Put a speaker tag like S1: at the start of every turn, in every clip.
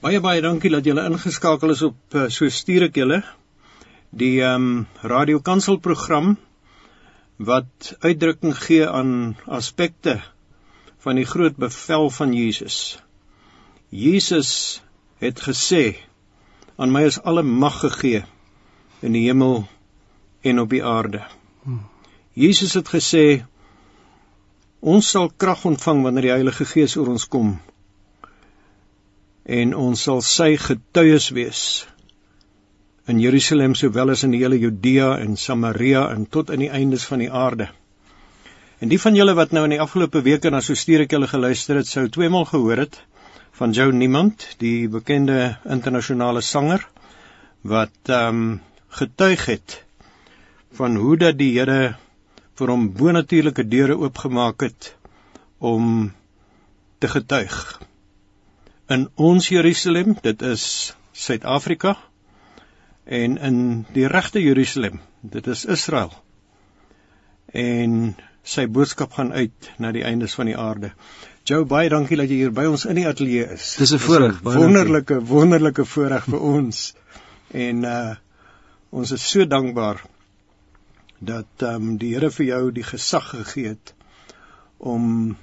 S1: Baie baie dankie dat julle ingeskakel is op uh, so stuur ek julle die ehm um, Radio Kansel program wat uitdrukking gee aan aspekte van die groot bevel van Jesus. Jesus het gesê aan my is alle mag gegee in die hemel en op die aarde. Jesus het gesê ons sal krag ontvang wanneer die Heilige Gees oor ons kom en ons sal sy getuies wees in Jerusalem sowel as in die hele Judea en Samaria en tot in die eindes van die aarde. En die van julle wat nou in die afgelope weke na so stuur ek julle geluister het, sou tweemaal gehoor het van Joe Niemand, die bekende internasionale sanger wat ehm um, getuig het van hoe dat die Here vir hom bonatuurlike deure oopgemaak het om te getuig in ons Jerusalem, dit is Suid-Afrika en in die regte Jerusalem, dit is Israel. En sy boodskap gaan uit na die eindes van die aarde. Joe, baie dankie dat jy hier by ons in die ateljee is.
S2: Dis 'n voorreg,
S1: wonderlike dankie. wonderlike voorreg vir ons. En uh ons is so dankbaar dat ehm um, die Here vir jou die gesag gegee het om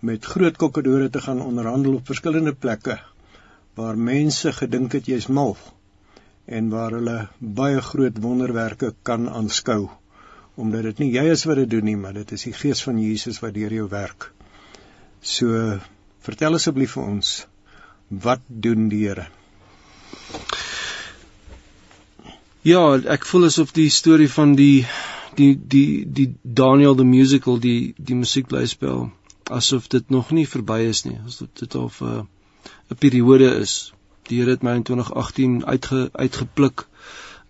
S1: met groot kokkedore te gaan onderhandel op verskillende plekke waar mense gedink het jy's mal en waar hulle baie groot wonderwerke kan aanskou omdat dit nie jy is wat dit doen nie maar dit is die gees van Jesus wat deur jou werk. So vertel asseblief vir ons wat doen die Here?
S2: Ja, ek voel asof die storie van die die die die Daniel the musical die die musiekblyspel asof dit nog nie verby is nie. Asof dit al 'n uh, periode is. Die Here het my in 2018 uitge uitgepluk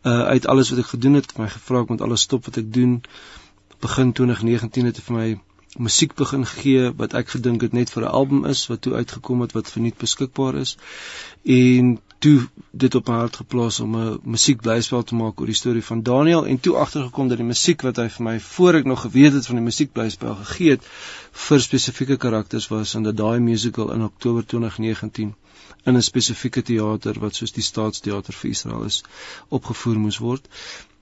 S2: uh uit alles wat ek gedoen het, my gevra ek moet alles stop wat ek doen. Begin 2019 het vir my musiek begin gee wat ek gedink het net vir 'n album is wat toe uitgekom het wat verniet beskikbaar is. En toe dit op my hart geplaas om 'n musiekblyspel te maak oor die storie van Daniel en toe agtergekom dat die musiek wat hy vir my voor ek nog geweet het van die musiekblyspel gegee het vir spesifieke karakters was en dat daai musical in Oktober 2019 in 'n spesifieke teater wat soos die Staatsteater vir Israel is opgevoer moes word.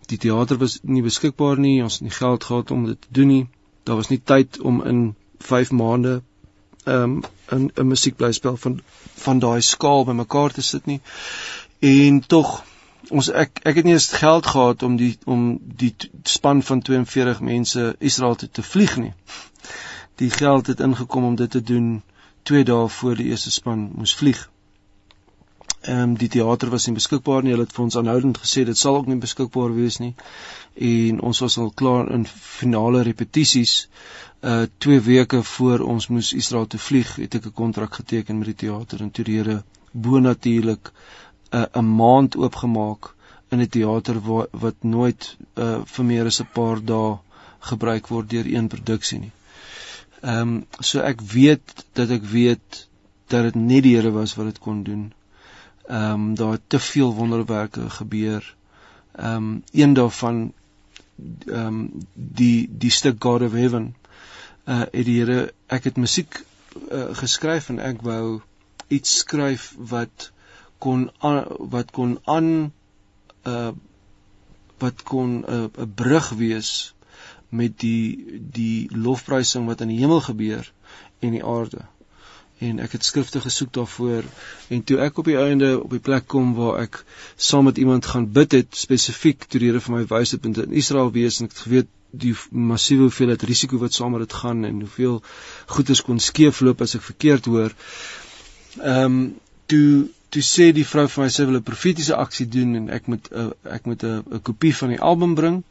S2: Die teater was nie beskikbaar nie, ons het nie geld gehad om dit te doen nie. Daar was nie tyd om in 5 maande um, 'n 'n musiekblyspel van van daai skaal bymekaar te sit nie. En tog ons ek ek het nie eens geld gehad om die om die span van 42 mense Israel toe te vlieg nie. Die geld het ingekom om dit te doen 2 dae voor die eerste span moes vlieg. Ehm um, die teater was nie beskikbaar nie. Hulle het vir ons aanhoudend gesê dit sal ook nie beskikbaar wees nie. En ons was al klaar in finale repetisies uh 2 weke voor ons moes Israel toe vlieg, het ek 'n kontrak geteken met die teater en toe die Here bonatuurlik 'n uh, 'n maand oopgemaak in 'n teater wat wat nooit uh vir meer as 'n paar dae gebruik word deur een produksie nie. Ehm um, so ek weet dat ek weet dat dit net die Here was wat dit kon doen. Ehm um, daar te veel wonderwerke gebeur. Ehm um, een daarvan ehm um, die die stuk God of Heaven uh het die Here ek het musiek uh, geskryf en ek wou iets skryf wat kon an, wat kon aan uh wat kon 'n uh, 'n brug wees met die die lofprysing wat in die hemel gebeur en die aarde. En ek het skrifte gesoek daarvoor en toe ek op die einde op die plek kom waar ek saam met iemand gaan bid het spesifiek toe die Here vir my wys het in Israel wees en ek het geweet die massiewe hoeveelheid risiko wat saam met dit gaan en hoeveel goeders kon skeefloop as ek verkeerd hoor. Ehm um, toe toe sê die vrou vir my sy wil 'n profetiese aksie doen en ek moet 'n uh, ek moet 'n 'n kopie van die album bring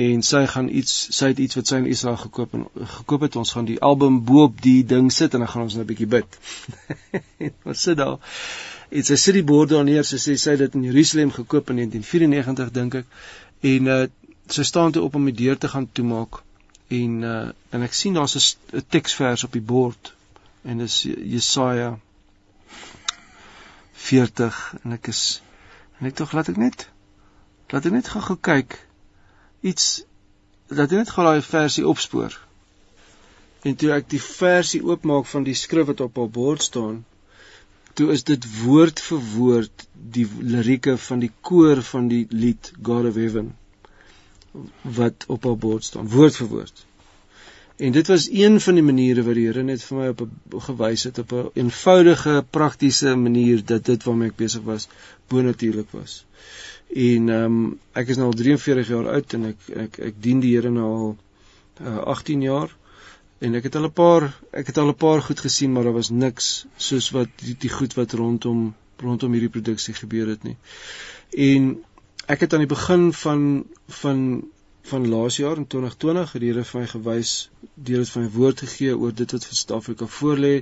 S2: en sy gaan iets sy het iets wat sy in Israel gekoop en gekoop het. Ons gaan die album bo op die ding sit en dan gaan ons net 'n bietjie bid. ons sit daar. En sy sit die bord daar neer. Sy sê sy het dit in Jerusalem gekoop in 1994 dink ek. En uh, sy staan toe op om die deur te gaan toemaak. En uh en ek sien daar's 'n teksvers op die bord. En dis Jesaja 40 en ek is en ek tog laat ek net laat ek net gou kyk iets laat ek net gou daai versie opspoor en toe ek die versie oopmaak van die skrif wat op haar bord staan toe is dit woord vir woord die lirieke van die koor van die lied God of Heaven wat op haar bord staan woord vir woord. En dit was een van die maniere wat die Here net vir my op 'n gewys het op 'n eenvoudige praktiese manier dat dit waarmee ek besig was bonatuurlik was. En ehm um, ek is nou al 43 jaar oud en ek ek ek dien die Here nou al uh, 18 jaar en ek het al 'n paar ek het al 'n paar goed gesien maar daar was niks soos wat die, die goed wat rondom rondom hierdie produksie gebeur het nie. En ek het aan die begin van van van laas jaar in 2020 het die Here vir my gewys deur dit van my woord gegee oor dit wat vir Suid-Afrika voorlê,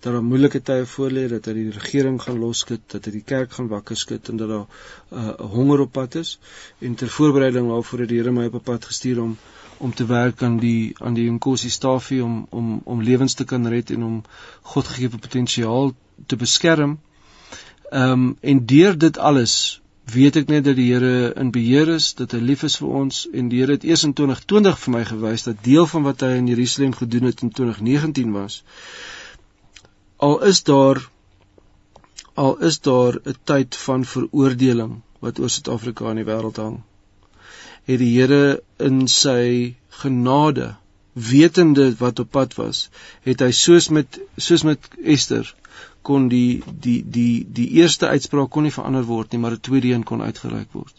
S2: dat daar moeilike tye voorlê, dat hy die regering gaan losskud, dat hy die kerk gaan wakker skud en dat daar 'n uh, honger op pad is. En ter voorbereiding daarvoor het die Here my op 'n pad gestuur om om te werk aan die aan die Nkosi stafie om om om lewens te kan red en om God gegee potensiaal te beskerm. Ehm um, en deur dit alles weet ek net dat die Here in beheer is, dat hy lief is vir ons en die Here het eers in 2020 vir my gewys dat deel van wat hy in Jerusalem gedoen het in 2019 was. Al is daar al is daar 'n tyd van veroordeling wat oor Suid-Afrika in die wêreld hang. Het die Here in sy genade wetende wat op pad was, het hy soos met soos met Ester kon die die die die eerste uitspraak kon nie verander word nie, maar 'n tweede een kon uitgereik word.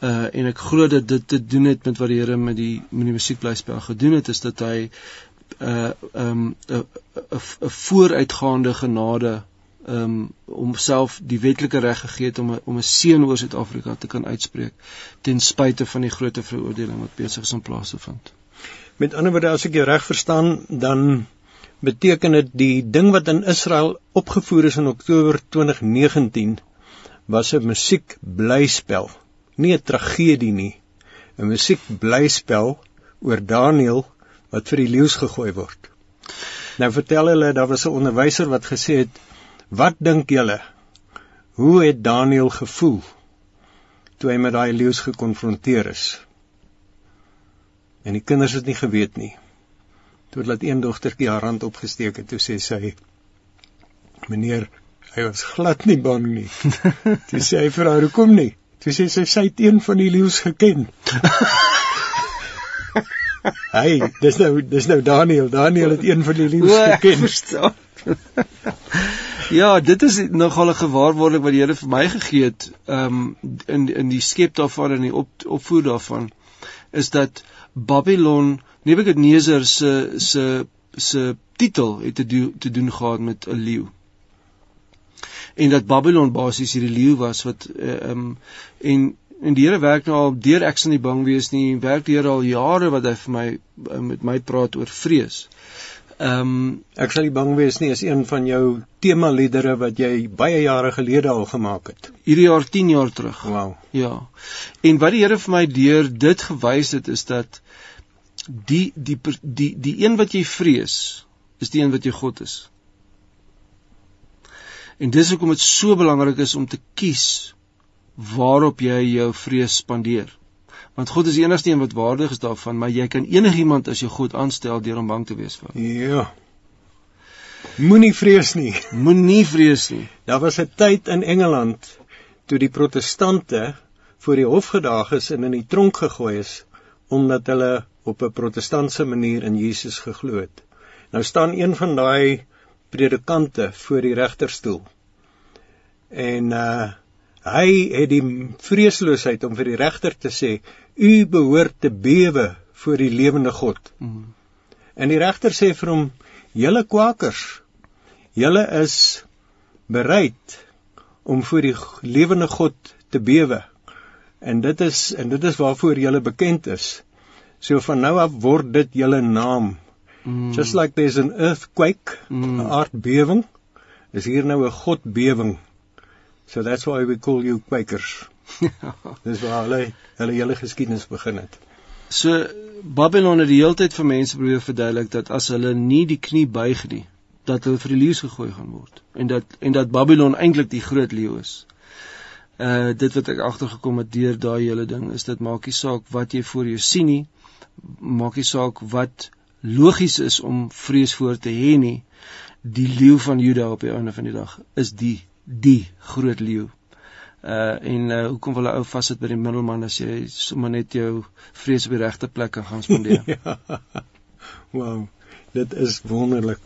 S2: Uh en ek glo dat dit te doen het met wat die Here met die met die musiekblyspel gedoen het is dat hy uh um 'n 'n vooruitgaande genade um om self die wetlike reg gegee het om a, om 'n seën oor Suid-Afrika te kan uitspreek ten spyte van die groot veroordeling wat besig is om plaas te vind.
S1: Met ander woorde as ek jou reg verstaan, dan beteken dit die ding wat in Israel opgevoer is in Oktober 2019 was 'n musiekblyspel, nie 'n tragedie nie. 'n Musiekblyspel oor Daniël wat vir die leeu's gegooi word. Nou vertel hulle daar was 'n onderwyser wat gesê het: "Wat dink julle? Hoe het Daniël gevoel toe hy met daai leeu's gekonfronteer is?" En die kinders het nie geweet nie. Toe laat een dogtertjie haar hand opgesteek het toe sê sy meneer hy was glad nie bang nie. Toe sê hy vir haar hoekom nie? Toe sê sy sy het een van die leeu's geken. Hy dis nou dis nou Daniel. Daniel het een van die leeu's geken.
S2: Ja, dit is nogal 'n gewaarwording wat die Here vir my gegee het, ehm um, in in die skep daarvan en die op, opvoer daarvan is dat Babylon Nebukadneser se se se titel het te do, te doen gehad met 'n leeu. En dat Babylon basies hierdie leeu was wat eh, ehm uh, um, en en die Here werk nou al deur ek sien nie bang wees nie, werk die Here al jare wat hy vir my uh, met my praat oor vrees.
S1: Ehm um, ek sal nie bang wees nie is een van jou tema liedere wat jy baie jare gelede al gemaak het.
S2: Hierdie jaar 10 jaar terug.
S1: Wow.
S2: Ja. En wat die Here vir my deur dit gewys het is dat die die die die een wat jy vrees is die een wat jy God is. En dis hoekom dit so belangrik is om te kies waarop jy jou vrees spandeer. Want God is die enigste een wat waardig is daarvan, maar jy kan enigiemand as jou God aanstel deur om bang te wees vir.
S1: Ja. Moenie vrees nie.
S2: Moenie vrees nie.
S1: Daar was 'n tyd in Engeland toe die protestante voor die hof gedaag is en in die tronk gegooi is omdat hulle op 'n protestantse manier in Jesus geglo het. Nou staan een van daai predikante voor die regterstoel. En uh hy het die vreesloosheid om vir die regter te sê: "U behoort te bewe voor die lewende God." Mm. En die regter sê vir hom: "Julle kwakers, julle is bereid om voor die lewende God te bewe." En dit is en dit is waarvoor julle bekend is. So van nou af word dit julle naam. Mm. Just like there's an earthquake, 'n mm. aardbewing, is hier nou 'n godbewing. So that's why we call you Quakers. Dis waar hulle hulle hele geskiedenis begin het.
S2: So Babylon het die hele tyd vir mense probeer verduidelik dat as hulle nie die knie buig nie, dat hulle vir die leeu gegooi gaan word en dat en dat Babylon eintlik die groot leeu is. Uh dit wat ek agtergekom het deur daai hele ding is dit maak nie saak wat jy voor jou sien nie maak nie saak wat logies is om vrees voor te hê nie. die leeu van Juda op die einde van die dag is die die groot leeu. Uh en uh, hoekom wil 'n ou vassit by die middelman as jy sommer net jou vrees op die regte plek kan gaan spandeer? ja.
S1: Wow. Dit is wonderlik.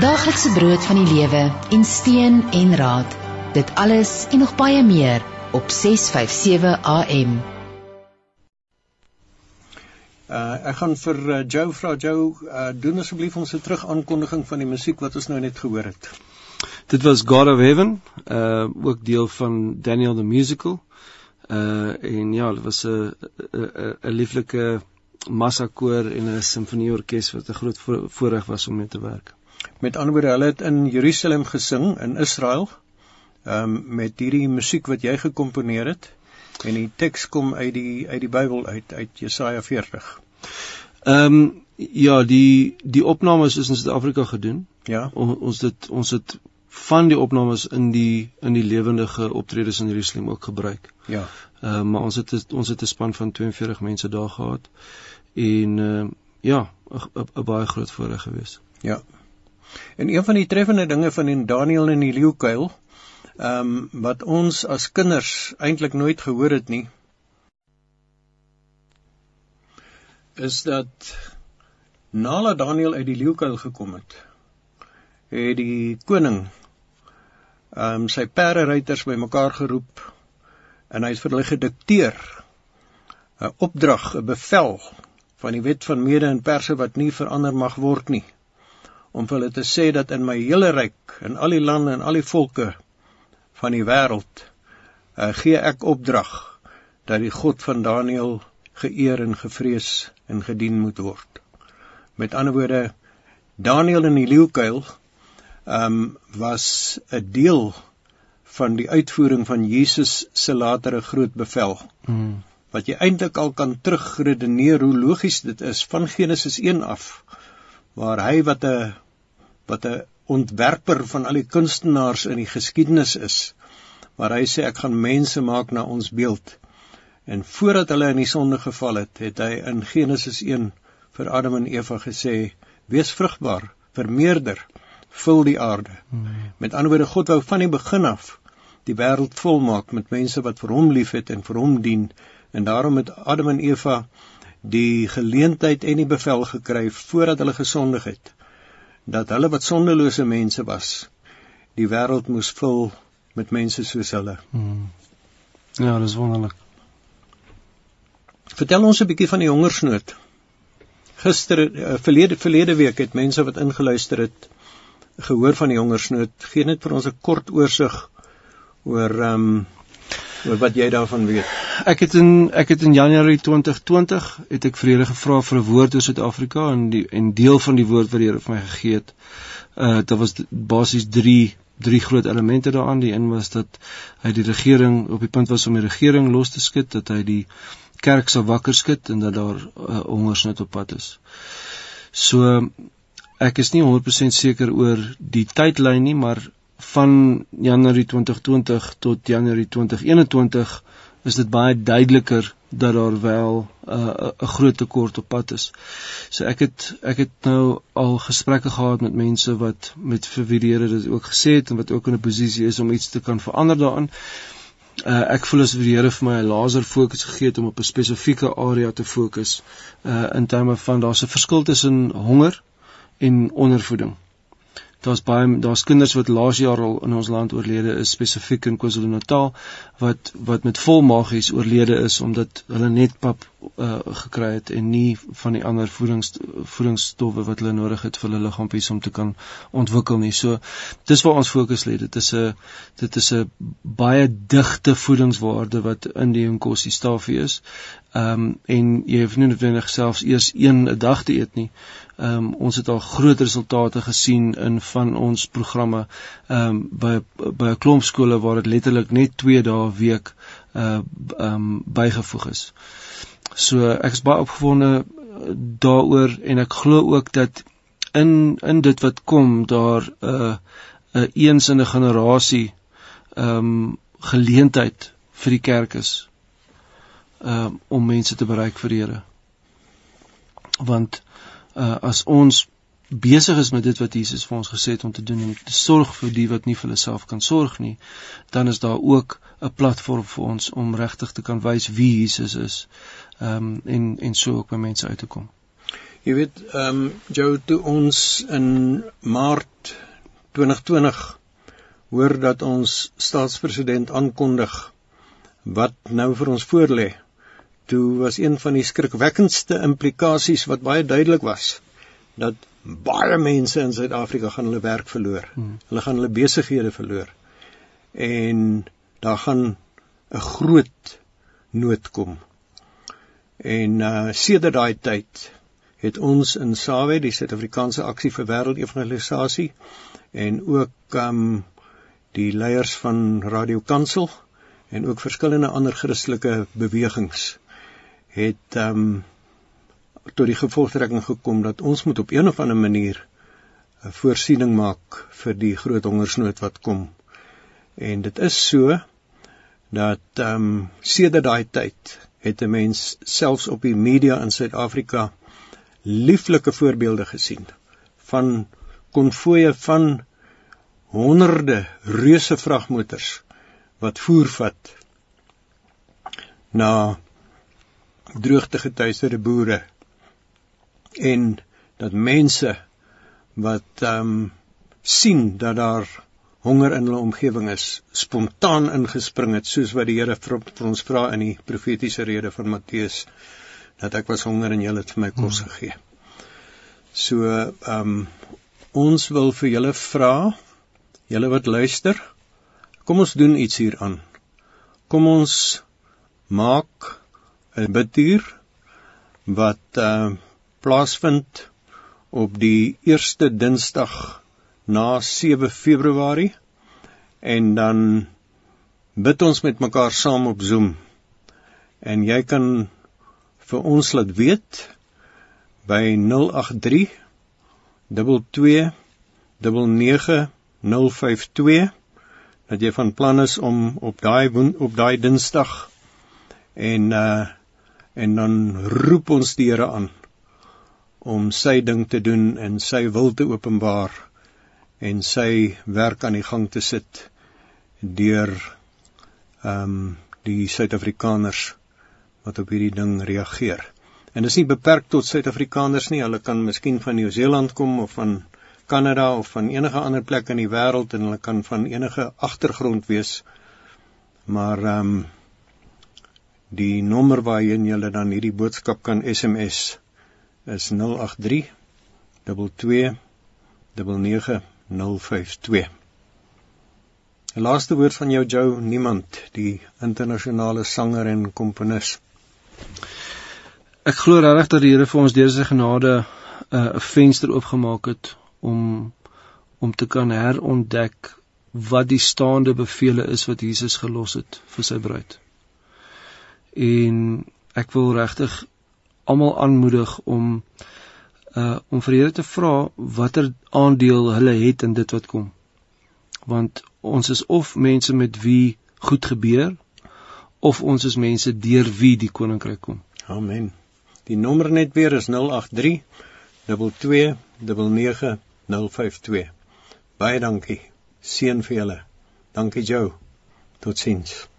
S3: Daaglikse brood van die lewe en steun en raad. Dit alles en nog baie meer op 657 AM.
S1: Uh ek gaan vir uh, Joe vra Joe uh, doen asseblief ons 'n terugaankondiging van die musiek wat ons nou net gehoor het.
S2: Dit was God of Heaven, uh ook deel van Daniel the Musical. Uh en ja, dit was 'n 'n 'n lieflike massakoor en 'n simfonieorkes wat 'n groot voorreg was om mee te werk.
S1: Met ander woorde, hulle het in Jerusalem gesing in Israel. Um met hierdie musiek wat jy gekomponeer het. En die teks kom uit die uit die Bybel uit uit Jesaja 40.
S2: Ehm um, ja, die die opnames is in Suid-Afrika gedoen.
S1: Ja.
S2: O, ons dit ons het van die opnames in die in die lewendige optredes in Jerusalem ook gebruik.
S1: Ja.
S2: Ehm uh, maar ons het ons het 'n span van 42 mense daar gehad en ehm uh, ja, 'n baie groot voorreg geweest.
S1: Ja. En een van die treffende dinge van die Daniel en die leeukuil ehm um, wat ons as kinders eintlik nooit gehoor het nie is dat nadat Daniel uit die leeukuil gekom het het die koning ehm um, sy perderyters bymekaar geroep en hy het vir hulle gedikteer 'n opdrag, 'n bevel van die wet van Mede en Perse wat nie verander mag word nie om vir hulle te sê dat in my hele ryk en al die lande en al die volke van die wêreld uh, gee ek opdrag dat die God van Daniël geëer en gevrees en gedien moet word. Met ander woorde Daniël in die leeukuil um, was 'n deel van die uitvoering van Jesus se latere groot bevel. Hmm. Wat jy eintlik al kan terugredeneer hoe logies dit is van Genesis 1 af waar hy wat 'n wat 'n ontwerper van al die kunstenaars in die geskiedenis is. Maar hy sê ek gaan mense maak na ons beeld. En voordat hulle in die sonde geval het, het hy in Genesis 1 vir Adam en Eva gesê: "Wees vrugbaar, vermeerder, vul die aarde." Hmm. Met ander woorde, God wou van die begin af die wêreld volmaak met mense wat vir hom liefhet en vir hom dien. En daarom het Adam en Eva die geleentheid en die bevel gekry voordat hulle gesondig het dat hulle wat sondelose mense was, die wêreld moes vul met mense soos hulle. Hmm.
S2: Ja, dis wonderlik.
S1: Vertel ons 'n bietjie van die hongersnood. Gister uh, verlede verlede week het mense wat ingeluister het gehoor van die hongersnood. Gee net vir ons 'n kort oorsig oor ehm um, oor wat jy daarvan weet.
S2: Ek het in ek het in Januarie 2020 het ek vir Here gevra vir 'n woord oor Suid-Afrika en die en deel van die woord wat die Here vir my gegee het. Uh dit was basies 3 drie groot elemente daaraan. Die een was dat hy die regering op die punt was om die regering los te skud, dat hy die kerk sal wakker skud en dat daar uh, hongersnood op pad is. So ek is nie 100% seker oor die tydlyn nie, maar van Januarie 2020 tot Januarie 2021 is dit baie duideliker dat daar wel 'n uh, 'n groot tekort op pad is. So ek het ek het nou al gesprekke gehad met mense wat met vir wie die Here dit ook gesê het en wat ook in 'n posisie is om iets te kan verander daarin. Uh, ek voel as die Here vir my 'n laser fokus gegee het om op 'n spesifieke area te fokus uh in terme van daar's 'n verskil tussen honger en ondervoeding. Daar's baie daar's kinders wat laas jaar al in ons land oorlede is spesifiek in KwaZulu-Natal wat wat met volmagies oorlede is omdat hulle net pap uh, gekry het en nie van die ander voedings voedingsstowwe wat hulle nodig het vir hulle liggaampies om te kan ontwikkel nie. So dis waar ons fokus lê. Dit is 'n dit is 'n baie digte voedingswaarde wat in die inkossie stafie is. Ehm um, en jy hoef nie noodwendig selfs eers een 'n dag te eet nie. Ehm um, ons het al groot resultate gesien in van ons programme ehm um, by by 'n klomp skole waar dit letterlik net 2 dae 'n week uh ehm um, bygevoeg is. So ek is baie opgewonde daaroor en ek glo ook dat in in dit wat kom daar 'n uh, 'n uh, eens in 'n generasie ehm um, geleentheid vir die kerk is ehm um, om mense te bereik vir die Here. Want uh, as ons besig is met dit wat Jesus vir ons gesê het om te doen om te sorg vir die wat nie vir hulle self kan sorg nie, dan is daar ook 'n platform vir ons om regtig te kan wys wie Jesus is. Ehm um, en en so ook by mense uit te kom.
S1: Jy weet, ehm um, jou toe ons in Maart 2020 hoor dat ons staatspresident aankondig wat nou vir ons voorlê. Toe was een van die skrikwekkendste implikasies wat baie duidelik was dat baie mense in Suid-Afrika gaan hulle werk verloor. Hmm. Hulle gaan hulle besighede verloor. En daar gaan 'n groot nood kom. En uh sedert daai tyd het ons in SAWE, die Suid-Afrikaanse Aksie vir Wêreldevangelisasie en ook um die leiers van Radio Kansel en ook verskillende ander Christelike bewegings het um tot die gevolgtrekking gekom dat ons moet op een of ander manier 'n voorsiening maak vir die groot hongersnood wat kom. En dit is so dat ehm um, sedert daai tyd het 'n mens selfs op die media in Suid-Afrika lieflike voorbeelde gesien van konvoë van honderde reuse vragmotors wat voer vat na droogte getuieerde boere en dat mense wat ehm um, sien dat daar honger in hulle omgewing is, spontaan ingespring het soos wat die Here vir, vir ons vra in die profetiese rede van Matteus dat ek was honger en julle het vir my kos hmm. gegee. So ehm um, ons wil vir julle vra, julle wat luister, kom ons doen iets hieraan. Kom ons maak 'n bidtuur wat ehm uh, plaasvind op die eerste Dinsdag na 7 Februarie en dan bid ons met mekaar saam op Zoom. En jy kan vir ons laat weet by 083 22 99052 dat jy van plan is om op daai op daai Dinsdag en uh en dan roep ons die Here aan om sy ding te doen en sy wil te openbaar en sy werk aan die gang te sit deur ehm um, die Suid-Afrikaners wat op hierdie ding reageer. En dit is nie beperk tot Suid-Afrikaners nie, hulle kan miskien van Nieu-Seeland kom of van Kanada of van enige ander plek in die wêreld en hulle kan van enige agtergrond wees. Maar ehm um, die nommer waarheen jy dan hierdie boodskap kan SMS is 083 22 99052. 'n Laaste woord van jou Joe, niemand, die internasionale sanger en komponis.
S2: Ek glo regtig dat die Here vir ons deur sy genade 'n uh, venster oopgemaak het om om te kan herontdek wat die staande bevele is wat Jesus gelos het vir sy bruid. En ek wil regtig almal aanmoedig om uh om vir Here te vra watter aandeel hulle het in dit wat kom. Want ons is of mense met wie goed gebeur of ons is mense deur wie die koninkryk kom.
S1: Amen. Die nommer net weer is 083 22 052. Baie dankie. Seën vir julle. Dankie Joe. Totsiens.